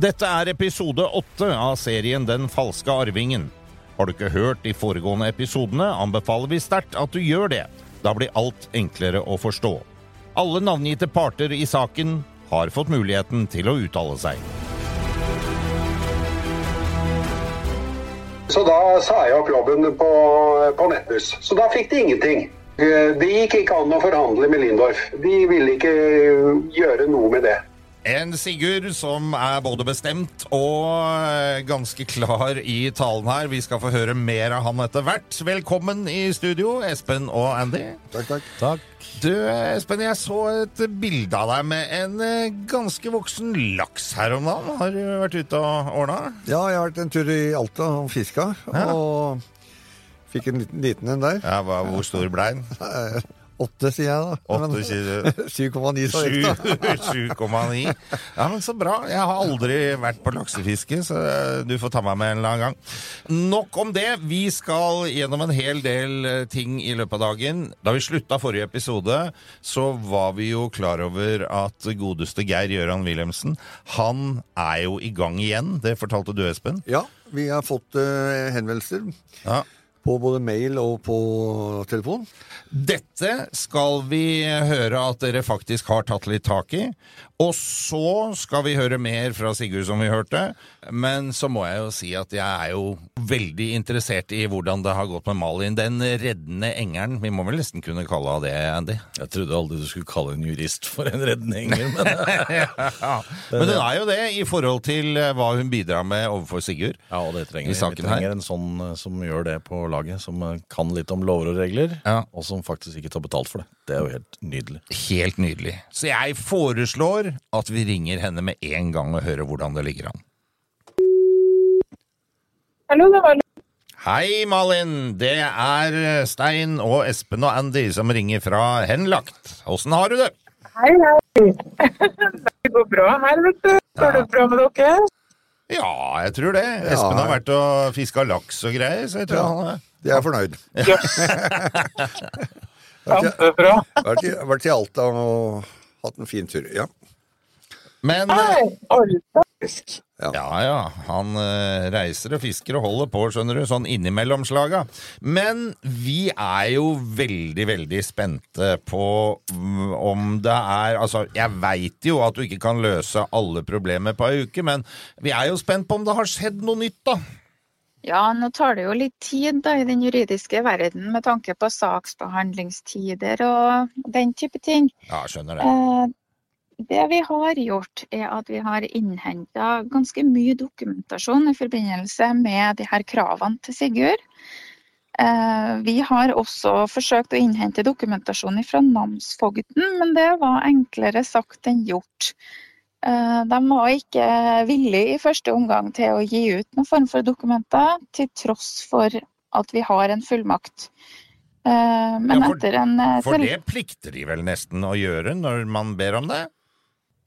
Dette er episode åtte av serien Den falske arvingen. Har du ikke hørt de foregående episodene, anbefaler vi sterkt at du gjør det. Da blir alt enklere å forstå. Alle navngitte parter i saken har fått muligheten til å uttale seg. Så da sa jeg opp jobben på, på Nettbuss. Så da fikk de ingenting. Eh, Det gikk ikke an å forhandle med Lindorf. De ville ikke gjøre noe med det. En Sigurd som er både bestemt og eh, ganske klar i talen her. Vi skal få høre mer av han etter hvert. Velkommen i studio, Espen og Andy. Takk, takk. Du, Espen, jeg så et bilde av deg med en eh, ganske voksen laks her om dagen. Har du vært ute og ordna? Ja, jeg har vært en tur i Alta og fiska, Ja. og fikk en liten, liten en der. Ja, hva, hvor stor ble den? Åtte, sier jeg da. Åtte Men kilo? 7,9 sa jeg. 7,9. Ja, men så bra. Jeg har aldri vært på laksefiske, så du får ta meg med en eller annen gang. Nok om det. Vi skal gjennom en hel del eh, ting i løpet av dagen. Da vi slutta forrige episode, så var vi jo klar over at godeste Geir Gøran Wilhelmsen, han er jo i gang igjen. Det fortalte du, Espen. Ja, vi har fått uh, henvendelser Ja. På både mail og på telefon. Dette skal vi høre at dere faktisk har tatt litt tak i. Og så skal vi høre mer fra Sigurd, som vi hørte. Men så må jeg jo si at jeg er jo veldig interessert i hvordan det har gått med Malin. Den reddende engelen. Vi må vel nesten kunne kalle henne det, Andy? Jeg trodde aldri du skulle kalle en jurist for en reddende engel, men ja. Men hun er jo det i forhold til eh, hva hun bidrar med overfor Sigurd. ja, og det trenger I vi. Vi trenger her. en sånn eh, som gjør det på laget, som eh, kan litt om lover og regler, Ja. og som faktisk ikke tar betalt for det. Det er jo helt nydelig. Helt nydelig. Så jeg foreslår at vi ringer henne med en gang og hører hvordan det ligger an. Hallo, det var Hei, Malin. Det er Stein og Espen og Andy som ringer fra Henlagt. Åssen har du det? Hei, hei. Det går bra her, vet du. Går det bra med dere? Ja, jeg tror det. Espen har vært og fiska laks og greier, så jeg tror Ja. han er De er fornøyd. Jøss. Kjempebra. Vært i, vært i Alta og hatt en fin tur. Ja. Men Hei. Ja ja, han eh, reiser og fisker og holder på, skjønner du, sånn innimellom slaga. Men vi er jo veldig, veldig spente på mm, om det er Altså, jeg veit jo at du ikke kan løse alle problemer på ei uke, men vi er jo spent på om det har skjedd noe nytt, da. Ja, nå tar det jo litt tid da, i den juridiske verden med tanke på saksbehandlingstider og den type ting. Ja, skjønner det. Eh, det vi har gjort, er at vi har innhenta ganske mye dokumentasjon i forbindelse med de her kravene til Sigurd. Eh, vi har også forsøkt å innhente dokumentasjon fra namsfogden, men det var enklere sagt enn gjort. Eh, De var ikke villige i første omgang til å gi ut noen form for dokumenter, til tross for at vi har en fullmakt. Eh, Men Ja, for- etter en For det plikter de vel nesten å gjøre når man ber om det?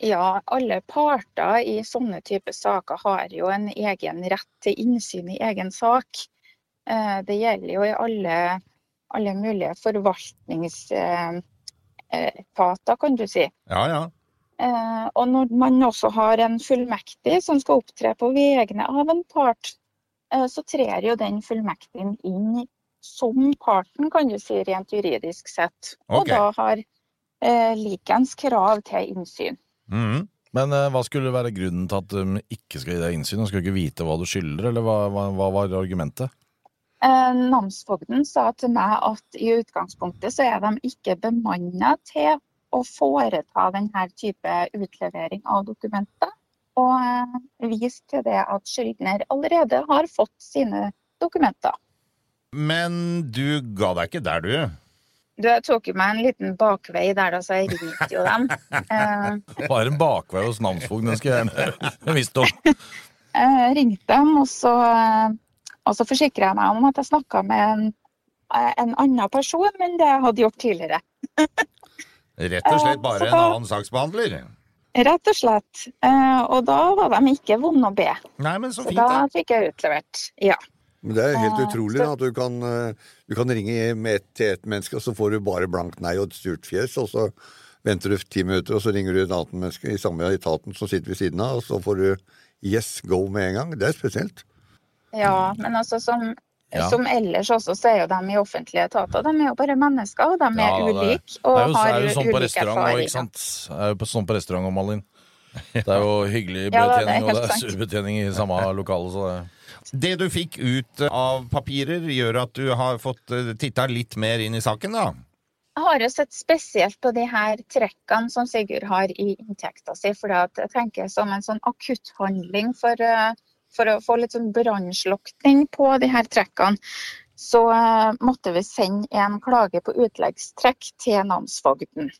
Ja, alle parter i sånne typer saker har jo en egen rett til innsyn i egen sak. Eh, Det gjelder jo i alle, alle mulige forvaltningsetater, kan du si. Ja ja. Eh, Og når man også har en fullmektig som skal opptre på vegne av en part, eh, så trer jo den fullmektigen inn som parten, kan du si, rent juridisk sett. Og da har eh, likens krav til innsyn. Mhm. Men eh, hva skulle være grunnen til at de ikke skal gi deg innsyn? De skal ikke vite hva du skylder, eller hva, hva, hva var argumentet? Eh, Namsfogden sa til meg at i utgangspunktet så er de ikke bemanna til å foreta denne type utlevering av dokumenter. Og eh, vist til det at skyldner allerede har fått sine dokumenter. Men du ga deg ikke der, du? Du, jeg tok jo meg en liten bakvei der, da, så jeg ringte jo dem. Eh, Det var en bakvei hos namsfogden, den skal jeg visst om. jeg ringte dem, og så, eh, og så forsikra jeg meg om at jeg snakka med en, eh, en annen person enn det jeg hadde gjort tidligere. Rett og slett bare en annen saksbehandler. Rett og slett. Eh, og da var de ikke vonde å be. Nei, men så Så fint, da det. fikk jeg utlevert. Ja. Men det er helt Eh, utrolig så- at du kan, eh, du kan ringe med ett til ett menneske, og så får du bare blankt nei og et surt fjes, og så venter du ti minutter, og så ringer du et annet menneske i samme etaten som sitter ved siden av, og så får du yes, go med en gang. Det er spesielt. ja, men altså som, Ja. som ellers også, så er jo de i offentlige etater. De er jo bare mennesker, og de er Ja, det ulike Det og er jo, har er jo sånn på ulike restaurant òg, erfaringer. ikke sant? Det er jo sånn på restaurant òg, Malin. Det er jo hyggelig Ja, det betjening, og det er surbetjening i samme lokale, så det Det du fikk ut av papirer, gjør at du har fått eh, titta litt mer inn i saken, da? Jeg har jo sett spesielt på de her trekkene som Sigurd har i inntekta si. For jeg tenker som en sånn akutthandling for, eh, for å få litt sånn brannslukking på de her trekkene. Så eh, måtte vi sende en klage på utleggstrekk til namsfogden.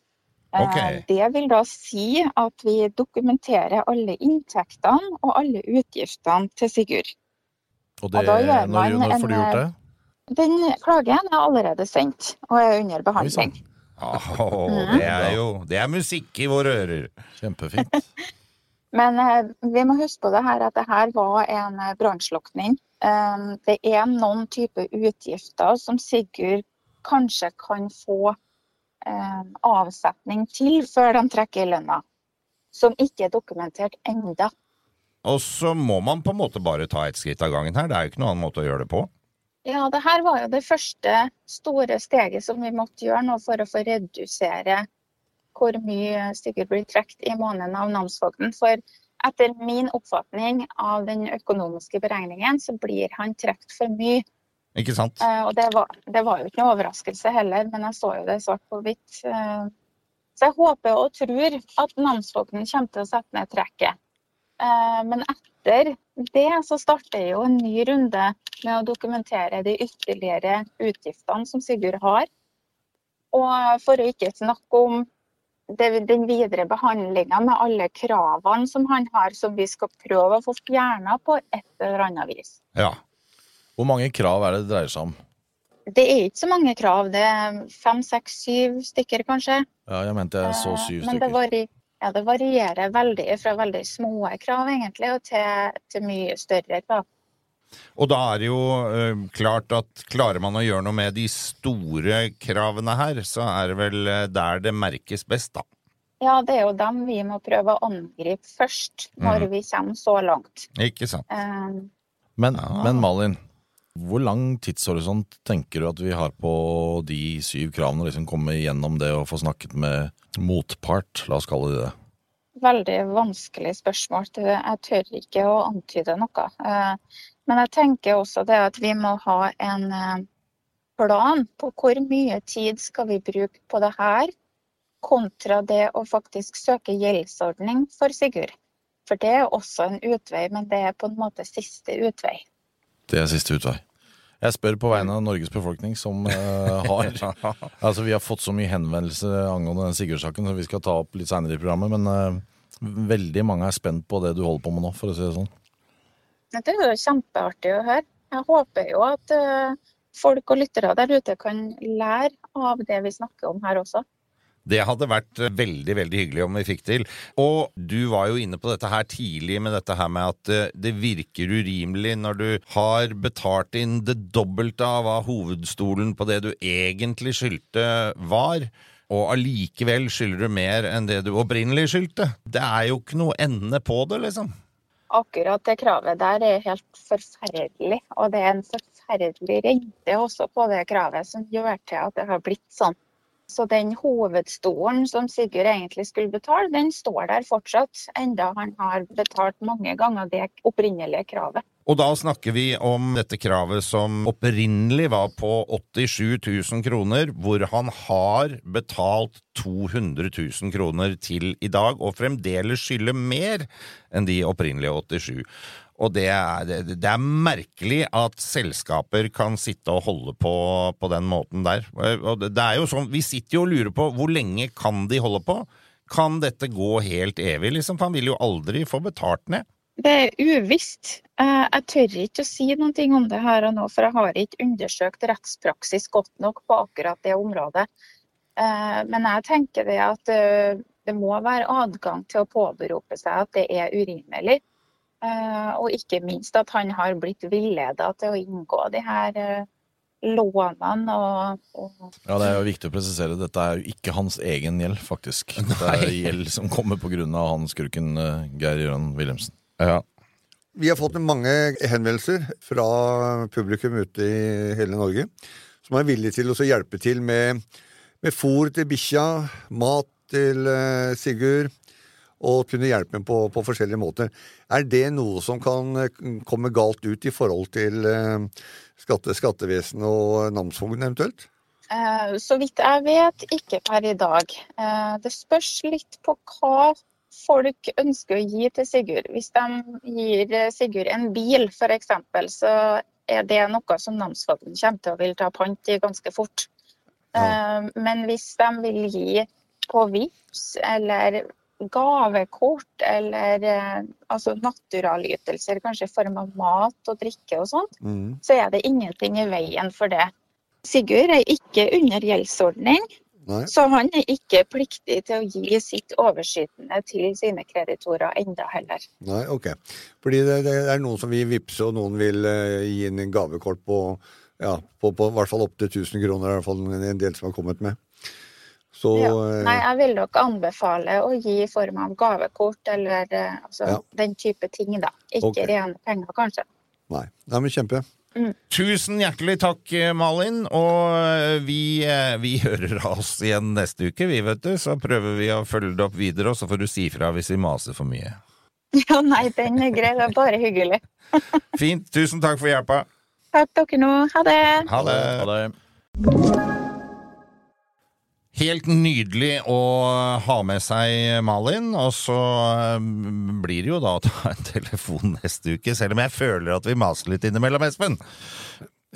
Eh, Ok. Det vil da si at vi dokumenterer alle inntektene og alle utgiftene til Sigurd. Og det, og da gjør man når får du gjort det? Den klagen er allerede sendt og er under behandling. Åh, det er jo Det er musikk i våre ører. Kjempefint. Men eh, vi må huske på det her at det her var en eh, brannslukning. Eh, det er noen type utgifter som Sigurd kanskje kan få eh, avsetning til før de trekker lønna. Som ikke er dokumentert enda. Og så må man på en måte bare ta et skritt av gangen her. Det er jo ikke noen annen måte å gjøre det på. Ja, det her var jo det første store steget som vi måtte gjøre nå for å få redusere hvor mye sikkert blir trukket i måneden av namsfogden. For etter min oppfatning av den økonomiske beregningen, så blir han trukket for mye. Ikke sant? Eh, og det var, det var jo ikke noe overraskelse heller, men jeg så jo det svart på hvitt. Eh, så jeg håper og tror at namsfogden kommer til å sette ned trekket. Eh, men etter det så starter jo en ny runde med å dokumentere de ytterligere utgiftene som Sigurd har. Og for å ikke snakke om det, den videre behandlinga med alle kravene som han har, som vi skal prøve å få fjerna på et eller annet vis. Ja. Hvor mange krav er det det dreier seg om? Det er ikke så mange krav. Det er fem, seks, syv stykker kanskje. Ja, jeg mente jeg så syv syv Men det, stykker. ja, det varierer veldig fra veldig små krav egentlig, og til, til mye større krav. Og da er det jo eh, klart at klarer man å gjøre noe med de store kravene her, så er det vel eh, der det merkes best, da. Ja, det er jo dem vi må prøve å angripe først, når mm. vi kommer så langt. Ikke sant? Um, Men, ja. men Malin, hvor lang tidshorisont tenker du at vi har på de syv kravene? Liksom komme gjennom det og få snakket med motpart, la oss kalle det det. veldig vanskelig spørsmål. Jeg tør ikke å antyde noe. Eh, Men jeg tenker også det at vi må ha en eh, plan på hvor mye tid skal vi bruke på det her, kontra det å faktisk søke gjeldsordning for Sigurd. For det er også en utvei, men det er på en måte siste utvei. Det er siste utvei. Jeg spør på vegne av Norges befolkning, som uh, har Altså, Vi har fått så mye henvendelser angående den Sigurd-saken, så vi skal ta opp litt seinere i programmet. Men uh, veldig mange er spent på det du holder på med nå, for å si det sånn. Det er jo kjempeartig å høre. Jeg håper jo at uh, folk og lyttere der ute kan lære av det vi snakker om her også. Det hadde vært eh, veldig veldig hyggelig om vi fikk til. Og du var jo inne på dette her tidlig med dette her med at eh, det virker urimelig når du har betalt inn det dobbelte av hva hovedstolen på det du egentlig skyldte var. Og allikevel skylder du mer enn det du opprinnelig skyldte. Det er jo ikke noe ende på det, liksom. Akkurat det kravet der er helt forferdelig. Og det er en forferdelig rente også på det kravet som gjør til at det har blitt sånn. Så den hovedstolen som Sigurd egentlig skulle betale, den står der fortsatt. Enda han har betalt mange ganger det opprinnelige kravet. Og da snakker vi om dette kravet som opprinnelig var på 87 000 kroner, hvor han har betalt 200 000 kroner til i dag, og fremdeles skylder mer enn de opprinnelige 87. Og det er, det, er merkelig at selskaper kan sitte og holde på på den måten der. Og det, er jo sånn, Vi sitter jo og lurer på hvor lenge kan de holde på? Kan dette gå helt evig, liksom? Han vil jo aldri få betalt ned. Det er uvisst. Eh, Jeg tør ikke å si ting om det her og nå, for jeg har ikke undersøkt rettspraksis godt nok på akkurat det området. Eh, Men jeg tenker det at eh, det må være adgang til å påberope seg at det er urimelig. Eh, Og ikke minst at han har blitt villeda til å inngå de her eh, lånene og, og Ja, Det er jo viktig å presisere. Dette er jo ikke hans egen gjeld, faktisk. Det er gjeld som kommer pga. han skurken eh, Geir Jørgen Wilhelmsen. Ja. Vi har fått mange henvendelser fra publikum ute i hele Norge som er villige til å hjelpe til med, med fôr til bikkja, mat til Sigurd, og kunne hjelpe dem på, på forskjellige måter. Er det noe som kan eh, komme galt ut i forhold til eh, skatte, skattevesenet og namsfogden eventuelt? Eh, Så vidt jeg vet, ikke per i dag. Det spørs litt på hva folk ønsker å gi til Sigurd. Hvis de gir Sigurd en bil f.eks., så er det noe som namsfogden kommer til å vil ta pant i ganske fort. Ja. Men hvis de vil gi på VIPS eller gavekort eller eh, altså naturalytelser, kanskje i form av mat og drikke og sånt, Mm. så er det ingenting i veien for det. Sigurd er ikke under gjeldsordning, Nei. så han er ikke pliktig til å gi sitt overskytende til sine kreditorer enda heller. Nei, ok. Fordi det, det er noen som vil vippse, og noen vil uh, gi inn en gavekort på ja, på, på i hvert fall opptil 1000 kroner, er i hvert fall en, en del som har kommet med. Så Ja. eh, Nei, jeg vil nok anbefale å gi i form av gavekort eller eh, altså, Ja. den type ting, da. Ikke okay. rene penger, kanskje. nei. nei, men kjempe. Tusen hjertelig takk, Malin. Og eh, vi, eh, vi hører av oss igjen neste uke, vi, vet du. Så prøver vi å følge det opp videre, og så får du si fra hvis vi maser for mye. Ja, nei, den er grei. Det er bare hyggelig. Fint. Tusen takk for hjelpa. Takk dere nå. Ha det. Ha det. Ha det. Helt nydelig å ha med seg Malin, og så eh, blir det jo da å ta en telefon neste uke, selv om jeg føler at vi maser litt innimellom, Espen.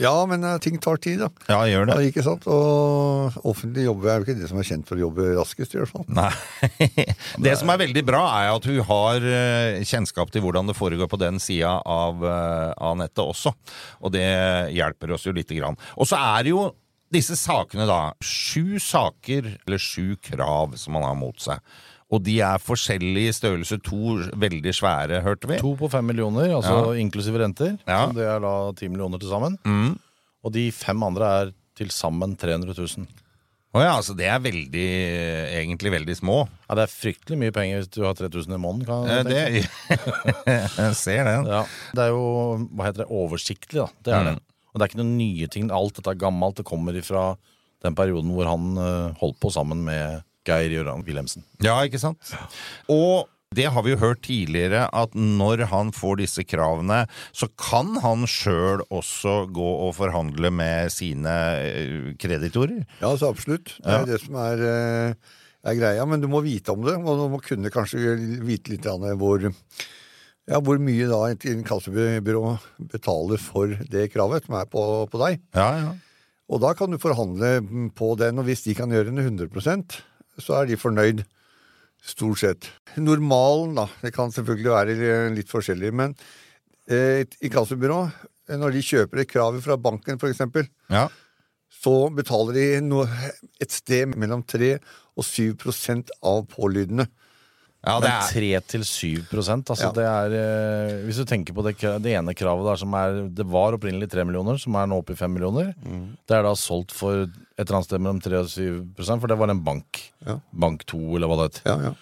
Ja, men eh, ting tar tid, da. Ja, gjør Ja, det. ikke sant? Og offentlig jobb er jo ikke det som er kjent for å jobbe raskest, i hvert fall. Nei. Det som er veldig bra, er at hun har eh, kjennskap til hvordan det foregår på den sida av, av nettet også. Og det hjelper oss jo lite grann. Og så er det jo disse sakene, da. Sju saker, eller sju krav, som man har mot seg. Og de er forskjellige i størrelse. To veldig svære, hørte vi. To på fem millioner, altså inklusive renter. Ja. Det er da ti millioner til sammen. Mm. Og de fem andre er til sammen 300 000. Å ja, altså det er veldig, egentlig veldig små. Ja, det er fryktelig mye penger hvis du har 3000 i måneden. Kan jeg tenke. Det, jeg ser den. Ja, det er jo hva heter det, oversiktlig, da. Det er Mm. det. Og det er ikke noen nye ting. Alt dette er gammelt. Det kommer ifra den perioden hvor han eh, holdt på sammen med Geir Jørgen Wilhelmsen. Ja, ikke sant? Og det har vi jo hørt tidligere, at når han får disse kravene, så kan han sjøl også gå og forhandle med sine eh, kreditorer. Ja, så absolutt. Det er Ja. det som er, eh, er greia. Men du må vite om det, og du må kunne kanskje vite litt hvor, ja, hvor mye da et inkassobyrå betaler for det kravet som er på, på deg. Ja, ja. Og da kan du forhandle på den, og hvis de kan gjøre den 100% så er de fornøyd. Stort sett. Normalen, da. Det kan selvfølgelig være litt forskjellig. Men eh, et inkassobyrå, eh, når de kjøper et krav fra banken f.eks., ja. så betaler de et sted mellom 3 og 7% av pålydene. Ja det er 3 til 7 altså Ja. det er Hvis du tenker på det, det ene kravet der som er Det var opprinnelig 3 millioner, som er nå oppe i 5 millioner. Det er da solgt for et eller annet sted mellom 3 og 7 for det var en bank. Ja. Bank 2, eller hva det het. Ja, ja.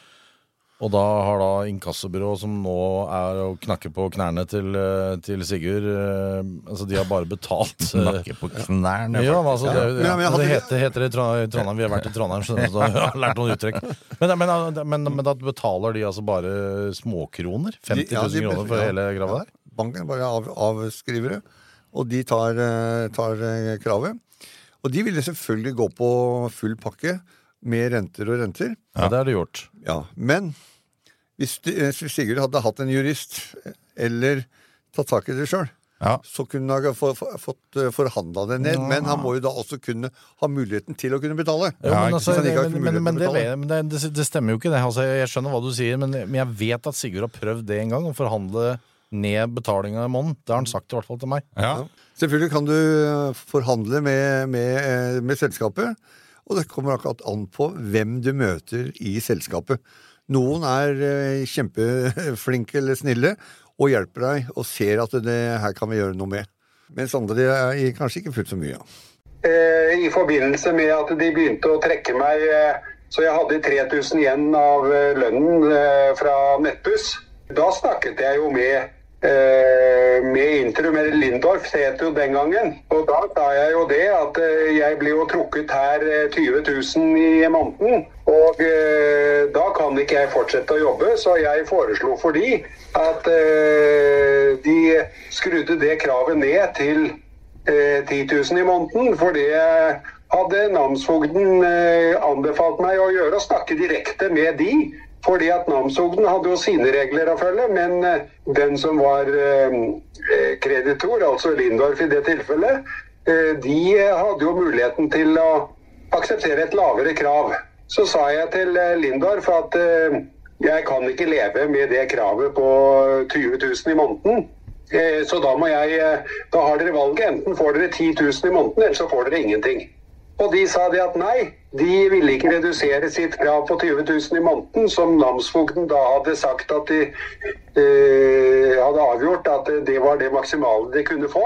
Og da har da inkassobyrået som nå er å knakke på knærne til, eh, til Sigurd eh, Altså, de har bare betalt eh, Nakke på knærne. ja, men altså, det, Ja, ja, men det heter, heter det i Tra- i Trondheim. Vi har vært i Trondheim, skjønner du, så jeg har lært noen uttrykk. Men, men, men, men da betaler de altså bare småkroner? 50 ja, 000 de- kroner for ja. hele gravet der? Banken bare av, avskriver det, og de tar, eh, tar eh, kravet. Og de ville selvfølgelig gå på full pakke med renter og renter. Ja, det har det gjort. Ja, Men hvis, eh, hvis Sigurd hadde hatt en jurist, eller tatt tak i det sjøl, Ja. så kunne han ha få- få- fått eh, forhandla det ned. Men han må jo da også kunne ha muligheten til å kunne betale. Ja, men, altså, det, betale. det, det, det stemmer jo ikke, det. Altså, jeg skjønner hva du sier, men, men jeg vet at Sigurd har prøvd det en gang, å forhandle ned betalinga i måneden. Det har han sagt i hvert fall til meg. Ja. Selvfølgelig kan du eh, forhandle med, med, eh, med selskapet, og det kommer akkurat an på hvem du møter i selskapet. Noen er eh, kjempeflinke eller snille og hjelper deg og ser at det her kan vi gjøre noe med. Mens andre er kanskje ikke fullt så mye. Eh, I forbindelse med at de begynte å trekke meg eh, så jeg hadde 3000 igjen av lønnen fra Nettbuss. Da snakket jeg jo med med Intrum, eller Lindorf het jo den gangen. Og da sa jeg jo det at eh, jeg blir jo trukket her eh, 20 000 i måneden. Og eh, da kan ikke jeg fortsette å jobbe, så jeg foreslo for de at eh, de skrudde det kravet ned til eh, 10 000 i måneden, for det hadde namsfogden eh, anbefalt meg å gjøre, å snakke direkte med de. Fordi at namsogden hadde jo sine regler å følge, men eh, den som var eh, eh, kreditor, altså Lindorf i det tilfellet, de hadde jo muligheten til å akseptere et lavere krav. Så sa jeg til Lindorf at jeg kan ikke leve med det kravet på 20 000 i måneden. Så da må jeg Da har dere valget. Enten får dere 10 000 i måneden, eller så får dere ingenting. Og de sa det at nei, de ville ikke redusere sitt krav på 20 000 i måneden, som namsfogden da hadde sagt at de eh, hadde avgjort at det var det maksimale de kunne få.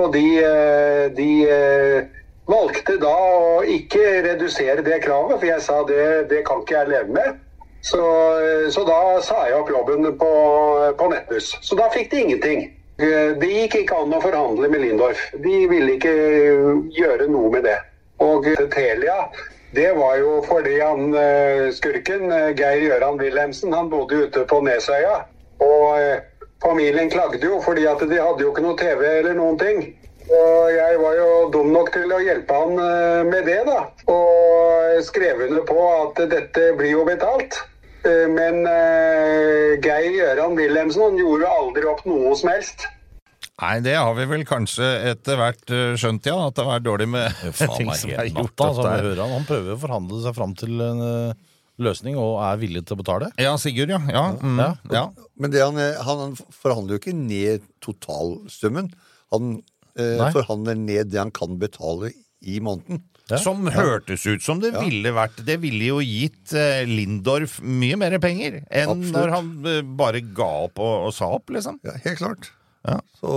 Og de, eh, de eh, valgte da å ikke redusere det kravet, for jeg sa det, det kan ikke jeg leve med. Så, eh, så da sa jeg opp jobben på, på Nettbuss. Så da fikk de ingenting. Eh, Det gikk ikke an å forhandle med Lindorf. De ville ikke gjøre noe med det. Og Telia, det var jo fordi han eh, skurken, eh, Geir Gøran Wilhelmsen, han bodde ute på Nesøya. Og eh, familien klagde jo fordi at de hadde jo ikke noe TV eller noen ting. Og jeg var jo dum nok til å hjelpe han med det, da. Og skrev under på at dette blir jo betalt. Men Geir Gøran Wilhelmsen han gjorde aldri opp noe som helst. Nei, det har vi vel kanskje etter hvert eh, skjønt, ja. At det har vært dårlig med ting som er gjort natta. Altså, hører han, han prøver å forhandle seg fram til en eh, løsning, og er villig til å betale. Ja, Sigurd, ja. Ja. Mm, Ja. ja. Men det han, eh, han, han forhandler jo ikke ned totalsummen. Han eh, forhandler ned det han kan betale i måneden. Ja. Som hørtes ut som det ville vært Det ville jo gitt eh, Lindorf mye mer penger enn Absolutt. når han eh, bare ga opp og, og sa opp, liksom. Ja, helt klart. Ja. Så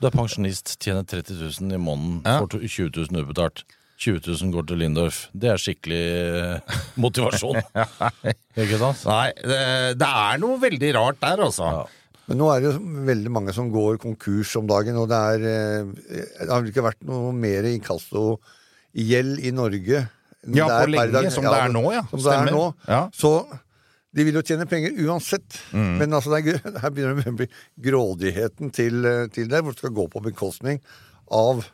Du er pensjonist, tjener 30 000 i måneden, Ja. får to- 20 000 ubetalt. 20 000 går til Lindorf. Det er skikkelig eh, motivasjon. Ikke sant? Nei, det, det er noe veldig rart der, altså. Ja. Men nå er det jo veldig mange som går konkurs om dagen, og det er eh, Det har vel ikke vært noe mer inkassogjeld i Norge. enn Ja, på lenge, dag. som det er nå, ja. Som det er Stemmer. nå. Ja. Så de vil jo tjene penger uansett. Mm. Men altså, er, her begynner det å bli grådigheten til, eh, til det, hvor det skal gå på bekostning av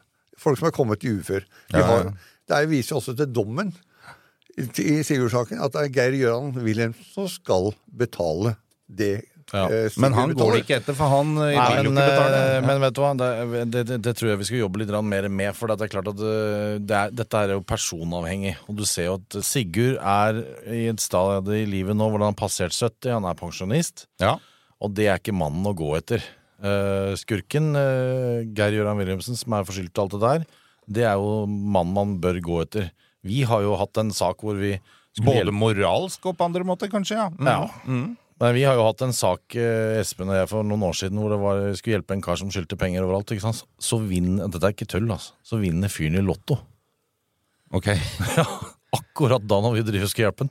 folk som er kommet i ufør. Ja, ja. har, det er- viser også til dommen i, i Sigurd-saken at det er Geir Gøran Wilhelmsen som skal betale det. Ja. eh, Men han går det ikke etter, for han eh, Nei, men, eh, men vet du hva, det, det, det, tror jeg vi skal jobbe litt mer med. For det er klart at det er, dette er jo personavhengig. Og du ser jo at Sigurd er i et stad i livet nå hvor han har passert 70, han er pensjonist. Ja. Og det er ikke mannen å gå etter. Skurken, Geir Gøran Wilhelmsen, som er forskyldt til alt det der, det er jo mannen man bør gå etter. Vi har jo hatt en sak hvor vi Både hjelpe moralsk og på andre måter, kanskje. ja. Mm. Ja. Nei, vi har jo hatt en sak, eh, Espen og jeg, for noen år siden hvor det var, skulle hjelpe en kar som skyldte penger overalt. ikke sant? Så vinner, Dette er ikke tull, altså. Så vinner fyren i Lotto. Ok. Ja, Akkurat da når vi hjelpe den.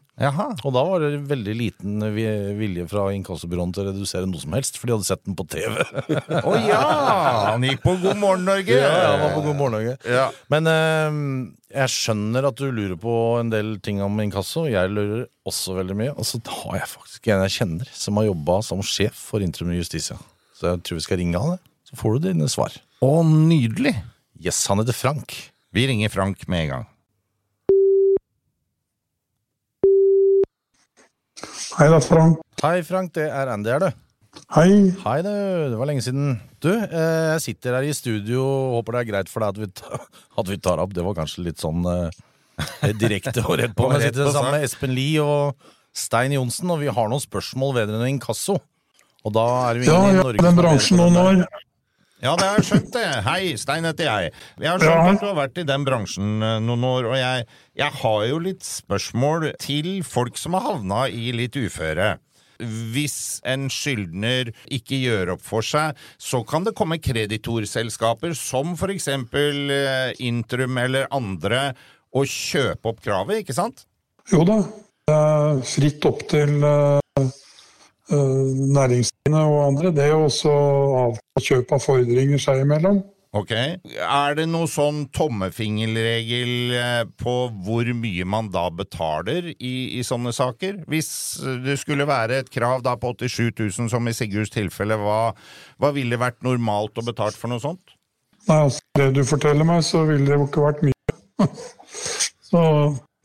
Og da var det veldig liten vilje fra inkassobyråene til å redusere noe som helst, for de hadde sett den på TV. Å ja! Han gikk på God morgen Norge. Ja, ja, han var på God morgen Norge. Ja. Men eh, jeg skjønner at du lurer på en del ting om inkasso. Jeg lurer også veldig mye. Og så har jeg faktisk en jeg kjenner som har jobba som sjef for Intrum Justitia. Så jeg tror vi skal ringe han. Så får du dine svar. Å, nydelig. Yes, han heter Frank. Vi ringer Frank med en gang. Hei da, Frank. Hei, Frank. Det er Andy her, du. Hei. Hei, du. Det var lenge siden. Du, eh, jeg sitter her i studio og håper det er greit for deg at vi, tar opp. Det var kanskje litt sånn eh, direkte og rett på. Men jeg sitter sammen med Espen Lie og Stein Johnsen, og vi har noen spørsmål vedrørende inkasso. Og da er vi jo Ja, ingen i Norge den bransjen noen år. Ja, det har jeg skjønt det. Hei, Stein heter jeg. Jeg har skjønt at du har vært i den bransjen eh, noen år, og jeg, jeg har jo litt spørsmål til folk som har havna i litt uføre. Hvis en skyldner ikke gjør opp for seg, så kan det komme kreditorselskaper som eksempel eh, Intrum eller andre og kjøpe opp kravet, ikke sant? Jo da, fritt opp til eh, næringsdrivende og andre. Det er jo også avtalt kjøp av fordringer seg imellom. Ok. Er det noe sånn tommefingerregel eh, på hvor mye man da betaler i, i sånne saker? Hvis det skulle være et krav da på 87 000, som i Sigurds tilfelle, hva, hva ville vært normalt å betalt for noe sånt? Nei, altså, det du forteller meg, så ville det jo ikke vært mye. så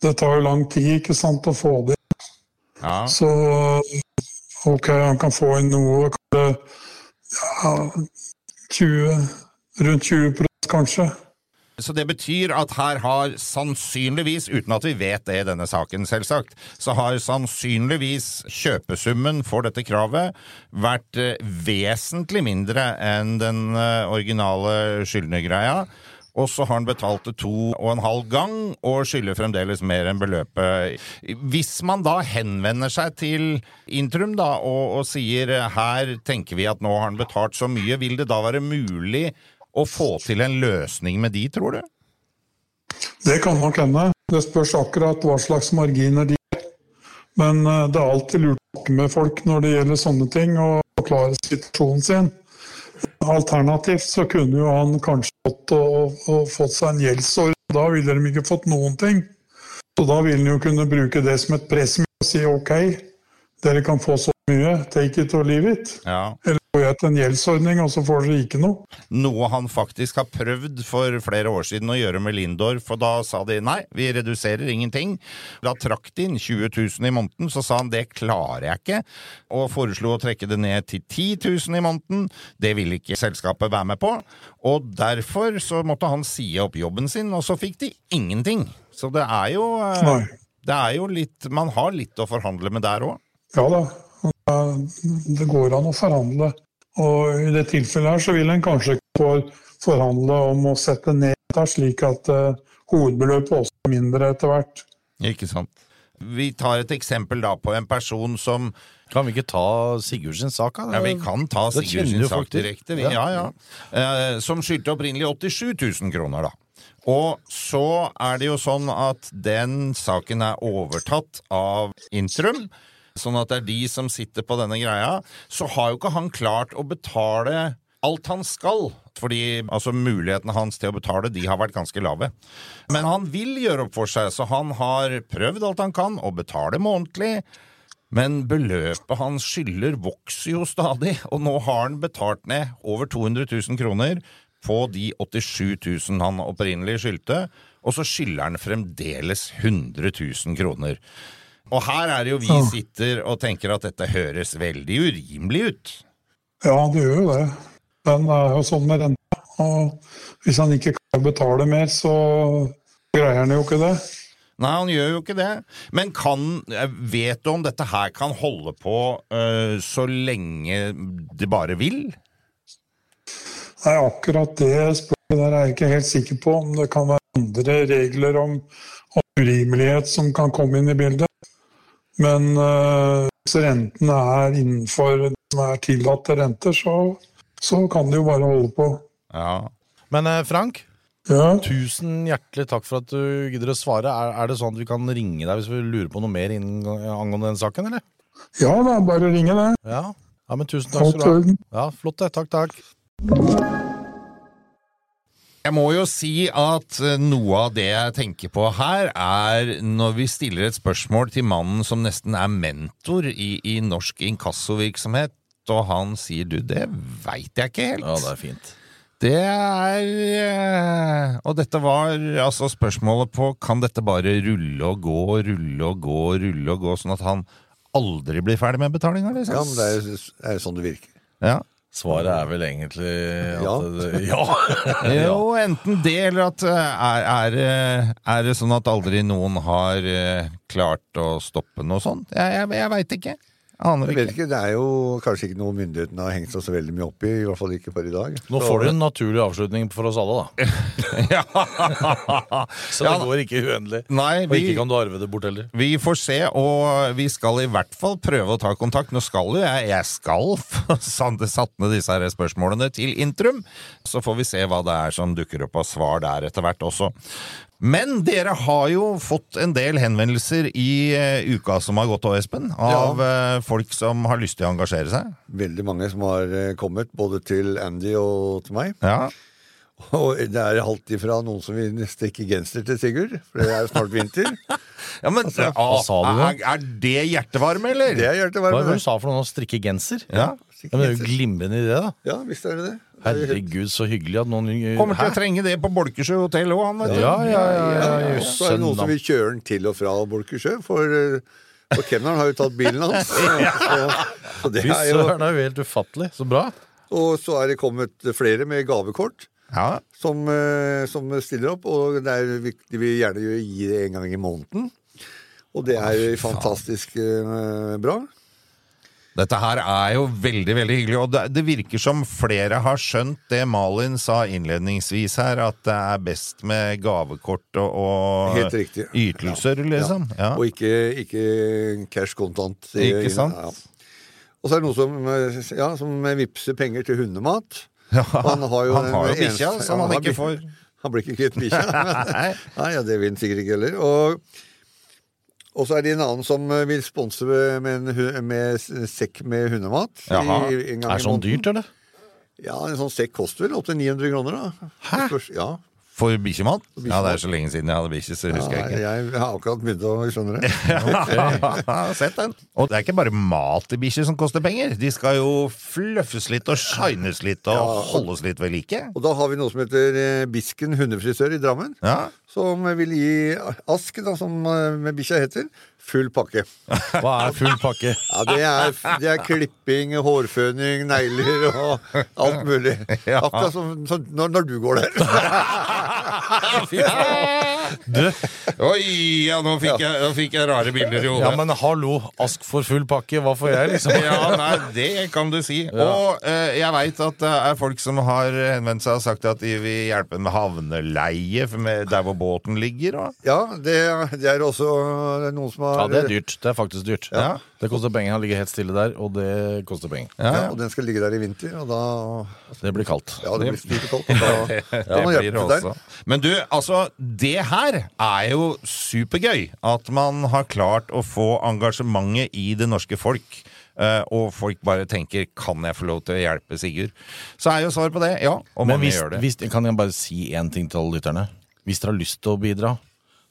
det tar jo lang tid, ikke sant, å få det. Ja. Så ok, han kan få inn noe, ja, 20, rundt 20 kanskje. Så det betyr at her har sannsynligvis, uten at vi vet det i denne saken selvsagt, så har sannsynligvis kjøpesummen for dette kravet vært eh, vesentlig mindre enn den eh, originale skyldnergreia. Og så har han betalt det to og en halv gang, og skylder fremdeles mer enn beløpet. Hvis man da henvender seg til Intrum da, og, og sier her tenker vi at nå har han betalt så mye, vil det da være mulig å få til en løsning med de, tror du? Det kan nok hende. Det spørs akkurat hva slags marginer de har. Men eh, det er alltid lurt å snakke med folk når det gjelder sånne ting, og forklare situasjonen sin. Alternativt så kunne jo han kanskje fått, og, og fått seg en gjeldsordning. Da ville de ikke fått noen ting. Så da ville han jo kunne bruke det som et pressmiddel og si ok, dere kan få så mye, take it or leave it. Ja. Eller til en gjeldsordning, og så får dere ikke noe. Noe han faktisk har prøvd for flere år siden å gjøre med Lindor, for da sa de nei, vi reduserer ingenting. Da trakk de inn 20 000 i måneden, så sa han det klarer jeg ikke, og foreslo å trekke det ned til 10 000 i måneden. Det ville ikke selskapet være med på, og derfor så måtte han si opp jobben sin, og så fikk de ingenting. Så det er jo eh, Det er jo litt Man har litt å forhandle med der òg. Ja da, det går an å forhandle. Og i det tilfellet her så vil en kanskje få forhandle om å sette ned dette, slik at uh, hovedbeløpet også er mindre etter hvert. Ikke sant. Vi tar et eksempel da på en person som Kan vi ikke ta Sigurdsens sak? Ja, Vi kan ta Det Sigurd kjenner sin jo sak direkte. Vi, ja, ja. Uh, som skyldte opprinnelig 87 000 kroner, da. Og så er det jo sånn at den saken er overtatt av Intrum. Sånn at det er de som sitter på denne greia. Så har jo ikke han klart å betale alt han skal. Fordi altså, mulighetene hans til å betale de har vært ganske lave. Men han vil gjøre opp for seg, så han har prøvd alt han kan å betale månedlig. Men beløpet han skylder vokser jo stadig, og nå har han betalt ned over 200 000 kroner på de 87 000 han opprinnelig skyldte, og så skylder han fremdeles 100 000 kroner. Og her er det jo vi sitter og tenker at dette høres veldig urimelig ut. Ja, det gjør jo det. Den er jo sånn med renta. Og hvis han ikke kan betale mer, så greier han jo ikke det. Nei, han gjør jo ikke det. Men kan, vet du om dette her kan holde på uh, så lenge det bare vil? Nei, akkurat det spørsmålet der er jeg ikke helt sikker på. Om det kan være andre regler om, om urimelighet som kan komme inn i bildet. Men hvis rentene er innenfor det som er tillatte renter, så, så kan de jo bare holde på. Ja. Men eh, Frank, Ja, tusen hjertelig takk for at du gidder å svare. Er, er det sånn at vi kan ringe deg hvis vi lurer på noe mer innen, angående den saken, eller? ja da, bare ringe det. Ja, ja men tusen takk skal du ha. Ja, Flott det. Takk, takk. Jeg må jo si at eh, noe av det jeg tenker på her, er når vi stiller et spørsmål til mannen som nesten er mentor i, i norsk inkassovirksomhet, og han sier du, det veit jeg ikke helt. Ja, det er fint. Det er eh, Og dette var altså spørsmålet på kan dette bare rulle og gå, rulle og gå, rulle og gå, sånn at han aldri blir ferdig med betalinga, liksom? Ja, men det er, er sånn det virker. Ja. Svaret er vel egentlig at Ja. det, ja. Jo, enten det, eller at eh, er, er, det- er det sånn at aldri noen har eh, klart å stoppe noe sånt? Jeg, jeg, jeg veit ikke. Aner Jeg vet ikke. ikke, Det er jo kanskje ikke noe myndighetene har hengt seg så veldig mye opp i, i hvert fall ikke for i dag. Nå får du en naturlig avslutning for oss alle, da. Ja. Så Ja, det går ikke uendelig. Nei, Og ikke kan du arve det bort heller. vi får se, og vi skal i hvert fall prøve å ta kontakt. Nå skal jo jeg, jeg skal satt ned disse her spørsmålene til Intrum. Så får vi se hva det er som dukker opp av svar der etter hvert også. Men dere har jo fått en del henvendelser i uh, uka som har gått, og Espen, av eh, folk som har lyst til å engasjere seg. Veldig mange som har uh, kommet, både til Andy og til meg. Ja, Og det er alt ifra noen som vil strikke genser til Sigurd, for det er jo snart vinter. ja men hva sa du da? er, er det hjertevarme, eller? Det er Hva hjertevarme. var det du sa for noen å Strikke genser? Ja. Ja, men det er jo glimrende idé, da. Ja, visst er det det. Herregud, så hyggelig at noen Kommer til å trenge det på Bolkesjø hotell òg, han. Ja, ja, ja. ja, så er det noen som vil kjøre den til og fra Bolkesjø, for, eh, for kemneren har jo tatt bilen hans. Så, så det er jo, det er jo helt ufattelig. Så bra. og så er det kommet flere med gavekort. Ja. som, eh, som stiller opp, og det er, viktig de vil gjerne gi det en gang i måneden. Og det er fantastisk eh, bra. Dette her er jo veldig veldig hyggelig, og det, det virker som flere har skjønt det Malin sa innledningsvis her, at det er best med gavekort og, og ytelser, liksom. Ja. Og ikke, ikke cash kontant. Ikke sant? Ja. Og så er det noen som, eh, ja, som vippser penger til hundemat. Ja, Han har jo, han har jo bikkja, som han, han ikke får. Han blir ikke kvitt bikkja. Nei, ja, det vil han sikkert ikke heller. Og, og så er det en annen som eh, vil sponse med, med, en, med sekk med hundemat. i- Jaha. en gang Er det sånn dyrt, eller? Ja, en sånn sekk koster vel opptil 900 kroner, da. Hæ? Ja. For bikkjemat? Ja, det er så lenge siden jeg hadde bikkje, så ja husker jeg ikke. jeg, har akkurat begynt å skjønne det. Sett den. Og det er ikke bare mat til bikkjer som koster penger. De skal jo fluffes litt og shines litt og Ja. holdes litt ved like. Og da har vi noe som heter eh, Bisken hundefrisør i Drammen. Ja. Som vil gi Ask, da, som eh, med bikkja heter, full pakke. Hva er full pakke? Ja, det er, det er klipping, hårføning, negler og alt mulig. Akkurat som, som når, når du går der. Du, Oi, ja, nå fikk, jeg, nå fikk jeg rare bilder i hodet. ja, men hallo, Ask for full pakke, hva får jeg, liksom? Ja, nei, det kan du si. Og eh, jeg veit at det er folk som har henvendt seg og sagt at de vil hjelpe med havneleie med der hvor båten ligger. Og. Ja, det, det er også noen som har Ja, det er dyrt. Det er faktisk dyrt. Ja. Det koster penger. Han ligger helt stille der, og det koster penger. Ja, Ja, ja. og den skal ligge der i vinter, og da Det blir kaldt. Ja, det blir stort kaldt. og Da, da Det må blir hjelpe det til der. også. Men du, altså, det her er jo supergøy. At man har klart å få engasjementet i det norske folk. eh, og folk bare tenker 'kan jeg få lov til å hjelpe Sigurd'? Så er jo svaret på det ja. Og Men mange hvis, gjør det. hvis, kan jeg bare si én ting til alle lytterne? Hvis dere har lyst til å bidra,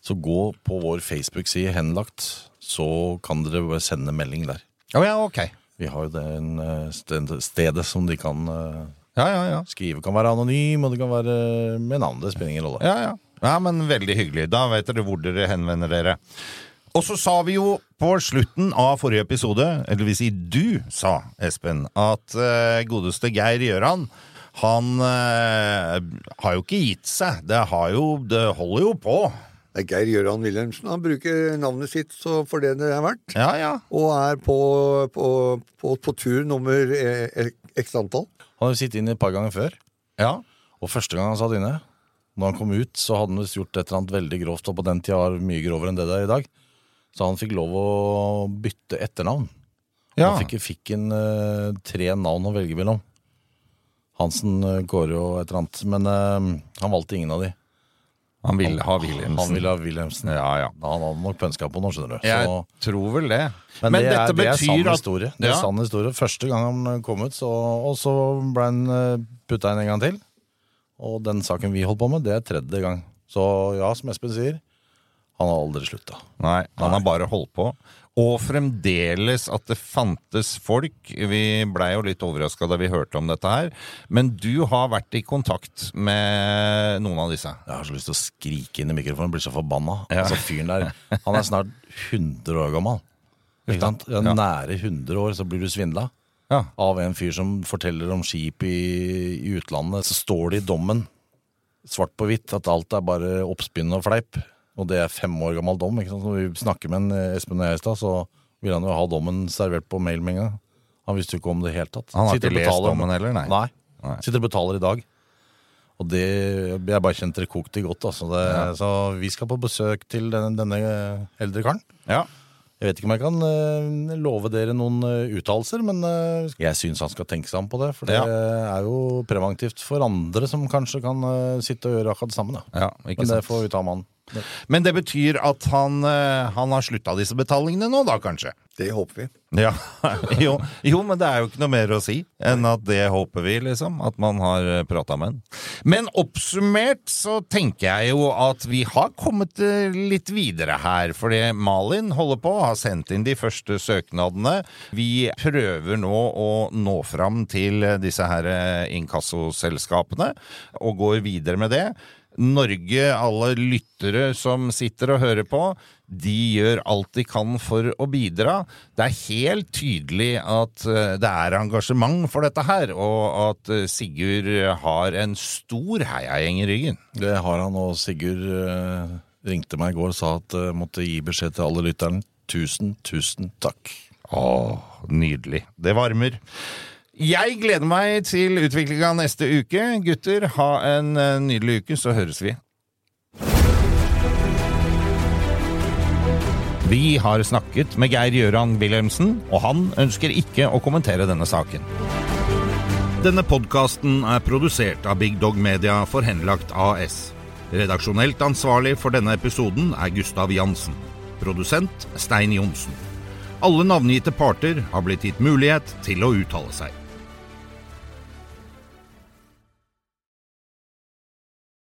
så gå på vår Facebook-side Henlagt. Så kan dere bare sende melding der. Oh, ja, ok. Vi har jo det eh, sted- stedet som de kan eh, Ja, ja, ja. skrive. Kan være anonym, og det kan være med navn. Det spiller ingen rolle. Ja, ja. Ja, men veldig hyggelig. Da vet dere hvor dere henvender dere. Og så sa vi jo på slutten av forrige episode, eller vil si du sa, Espen, at eh, godeste Geir Gjøran han eh, har jo ikke gitt seg. Det, har jo, det holder jo på. Det er Geir Gjøran Wilhelmsen. Han bruker navnet sitt så for det det er verdt. Ja, ja. Og er på, på, på, på tur nummer eh, x antall. Han har jo sittet inne et par ganger før. ja. Og første gang han satt inne, når han kom ut, så hadde han visst gjort et eller annet veldig grovt, og på den tida var det mye grovere enn det det er i dag. Så han fikk lov å bytte etternavn. ja. Han fikk, fikk en uh, tre navn å velge mellom. Hansen, uh, Kåre og et eller annet. Men uh, han valgte ingen av de. Han ville ha Wilhelmsen. Han ville ha Wilhelmsen. Ja, ja. Han hadde nok pønska på noe, skjønner du. Jeg Så, tror vel det. men, det, er, det er sann at historie. Det er Ja. sann historie. Første gang han kom ut, så, og så ble han putta inn en gang til. Og den saken vi holdt på med, det er tredje gang. Så ja, som Espen sier, han har aldri slutta. Nei, han har bare holdt på. Og fremdeles at det fantes folk. Vi blei jo litt overraska da vi hørte om dette her. Men du har vært i kontakt med noen av disse. Jeg har så lyst til å skrike inn i mikrofonen, blir så forbanna. Ja. Altså fyren der, Han er snart 100 år gammel. Ikke sant? Ja, Nære 100 år så blir du svindla Ja. av en fyr som forteller om skip i, i utlandet. Så står det i dommen, svart på hvitt, at alt er bare oppspinn og fleip. Og det er fem år gammel dom. ikke sant? Når vi snakker med en eh, Espen og jeg i stad, så vil han jo ha dommen servert på mail med en gang. Han visste jo ikke om det i det hele tatt. Han har Sitter ikke lest betaler- dommen heller, nei. Nei. Nei. Sitter og betaler i dag. Og det, jeg bare kjente det kokte godt. Altså. Det, Så vi skal på besøk til denne, denne eldre karen. Ja. Jeg vet ikke om jeg kan uh, love dere noen uh, uttalelser, men uh, jeg syns han skal tenke seg om på det. For det Ja. er jo preventivt for andre som kanskje kan sitte og gjøre akkurat det samme. Ja, ikke men det sant. får vi ta med han. Men det betyr at han, eh, han har slutta disse betalingene nå, da kanskje? Det håper vi. Ja, jo, jo, men det er jo ikke noe mer å si enn at det håper vi, liksom. At man har prata med en. Men oppsummert så tenker jeg jo at vi har kommet eh, litt videre her. Fordi Malin holder på, har sendt inn de første søknadene. Vi prøver nå å nå fram til disse her eh, inkassoselskapene, og går videre med det. Norge, alle lyttere som sitter og hører på, de gjør alt de kan for å bidra. Det er helt tydelig at eh, det er engasjement for dette her, og at eh, Sigurd har en stor heiagjeng i ryggen. Det har han, og Sigurd eh, ringte meg i går og sa at jeg måtte gi beskjed til alle lytterne. Tusen, tusen takk. Å, nydelig. Det varmer. Jeg gleder meg til utviklinga neste uke. Gutter, ha en eh, nydelig uke, så høres vi. Vi har snakket med Geir Gjøran Wilhelmsen, og han ønsker ikke å kommentere denne saken. Denne podkasten er produsert av Big Dog Media for Henlagt AS. Redaksjonelt ansvarlig for denne episoden er Gustav Jansen. Produsent Stein Johnsen. Alle navngitte parter har blitt gitt mulighet til å uttale seg.